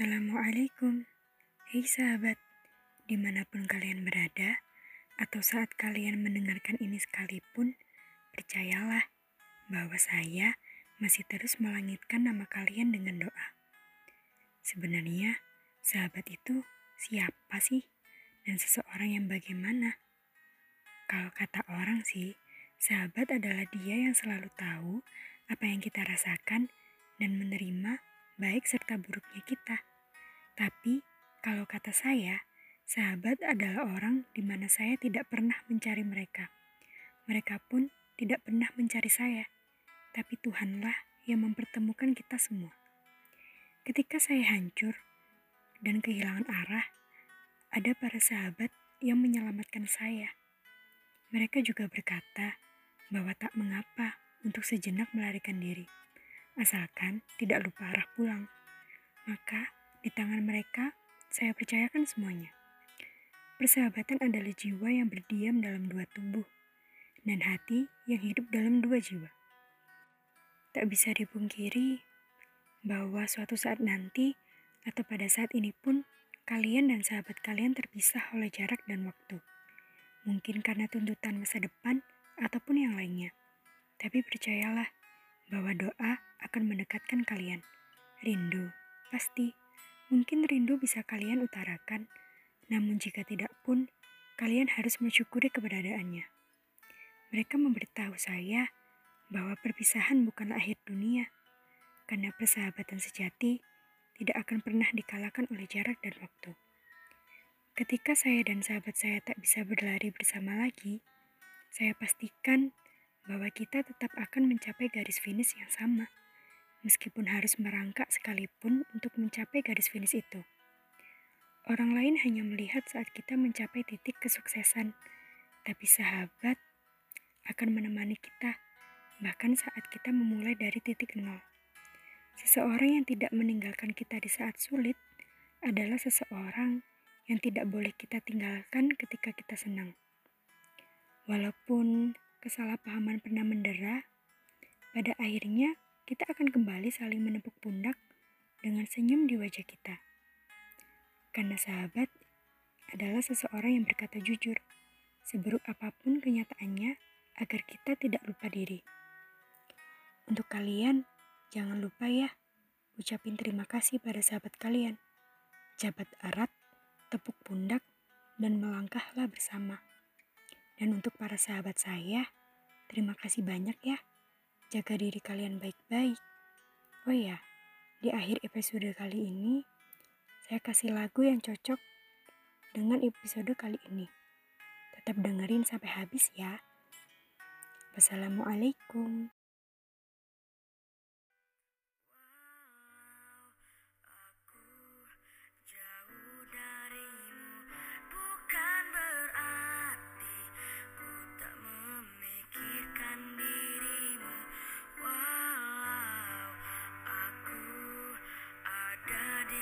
Assalamualaikum, hei sahabat, di mana pun kalian berada, atau saat kalian mendengarkan ini sekalipun, percayalah bahwa saya masih terus melangitkan nama kalian dengan doa. Sebenarnya, sahabat itu siapa sih? Dan seseorang yang bagaimana? Kalau kata orang sih, sahabat adalah dia yang selalu tahu apa yang kita rasakan dan menerima baik serta buruknya kita. Kata saya, sahabat adalah orang di mana saya tidak pernah mencari mereka. Mereka pun tidak pernah mencari saya. Tapi Tuhanlah yang mempertemukan kita semua. Ketika saya hancur dan kehilangan arah, ada para sahabat yang menyelamatkan saya. Mereka juga berkata bahwa tak mengapa untuk sejenak melarikan diri asalkan tidak lupa arah pulang. Maka, di tangan mereka, saya percayakan semuanya. Persahabatan adalah jiwa yang berdiam dalam dua tubuh, dan hati yang hidup dalam dua jiwa. Tak bisa dipungkiri bahwa suatu saat nanti, atau pada saat ini pun, kalian dan sahabat kalian terpisah oleh jarak dan waktu. Mungkin karena tuntutan masa depan ataupun yang lainnya. Tapi percayalah, bahwa doa akan mendekatkan kalian. Rindu, pasti. Mungkin rindu bisa kalian utarakan, namun jika tidak pun, kalian harus mensyukuri keberadaannya. Mereka memberitahu saya bahwa perpisahan bukanlah akhir dunia, karena persahabatan sejati tidak akan pernah dikalahkan oleh jarak dan waktu. Ketika saya dan sahabat saya tak bisa berlari bersama lagi, saya pastikan bahwa kita tetap akan mencapai garis finish yang sama, meskipun harus merangkak sekalipun untuk mencapai garis finish itu. Orang lain hanya melihat saat kita mencapai titik kesuksesan, tapi sahabat akan menemani kita, bahkan saat kita memulai dari titik nol. Seseorang yang tidak meninggalkan kita di saat sulit adalah seseorang yang tidak boleh kita tinggalkan ketika kita senang. Walaupun kesalahpahaman pernah mendera, pada akhirnya kita akan kembali saling menepuk pundak dengan senyum di wajah kita. Karena sahabat adalah seseorang yang berkata jujur, seburuk apa pun kenyataannya, agar kita tidak lupa diri. Untuk kalian, jangan lupa ya, ucapin terima kasih pada sahabat kalian. Jabat erat, tepuk pundak, dan melangkahlah bersama. Dan untuk para sahabat saya, terima kasih banyak ya. Jaga diri kalian baik-baik. Oh ya, di akhir episode kali ini, saya kasih lagu yang cocok dengan episode kali ini. Tetap dengerin sampai habis ya. Wassalamualaikum.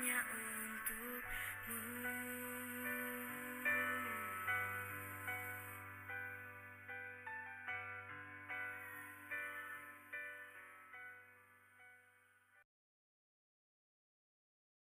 Yeah. Uh,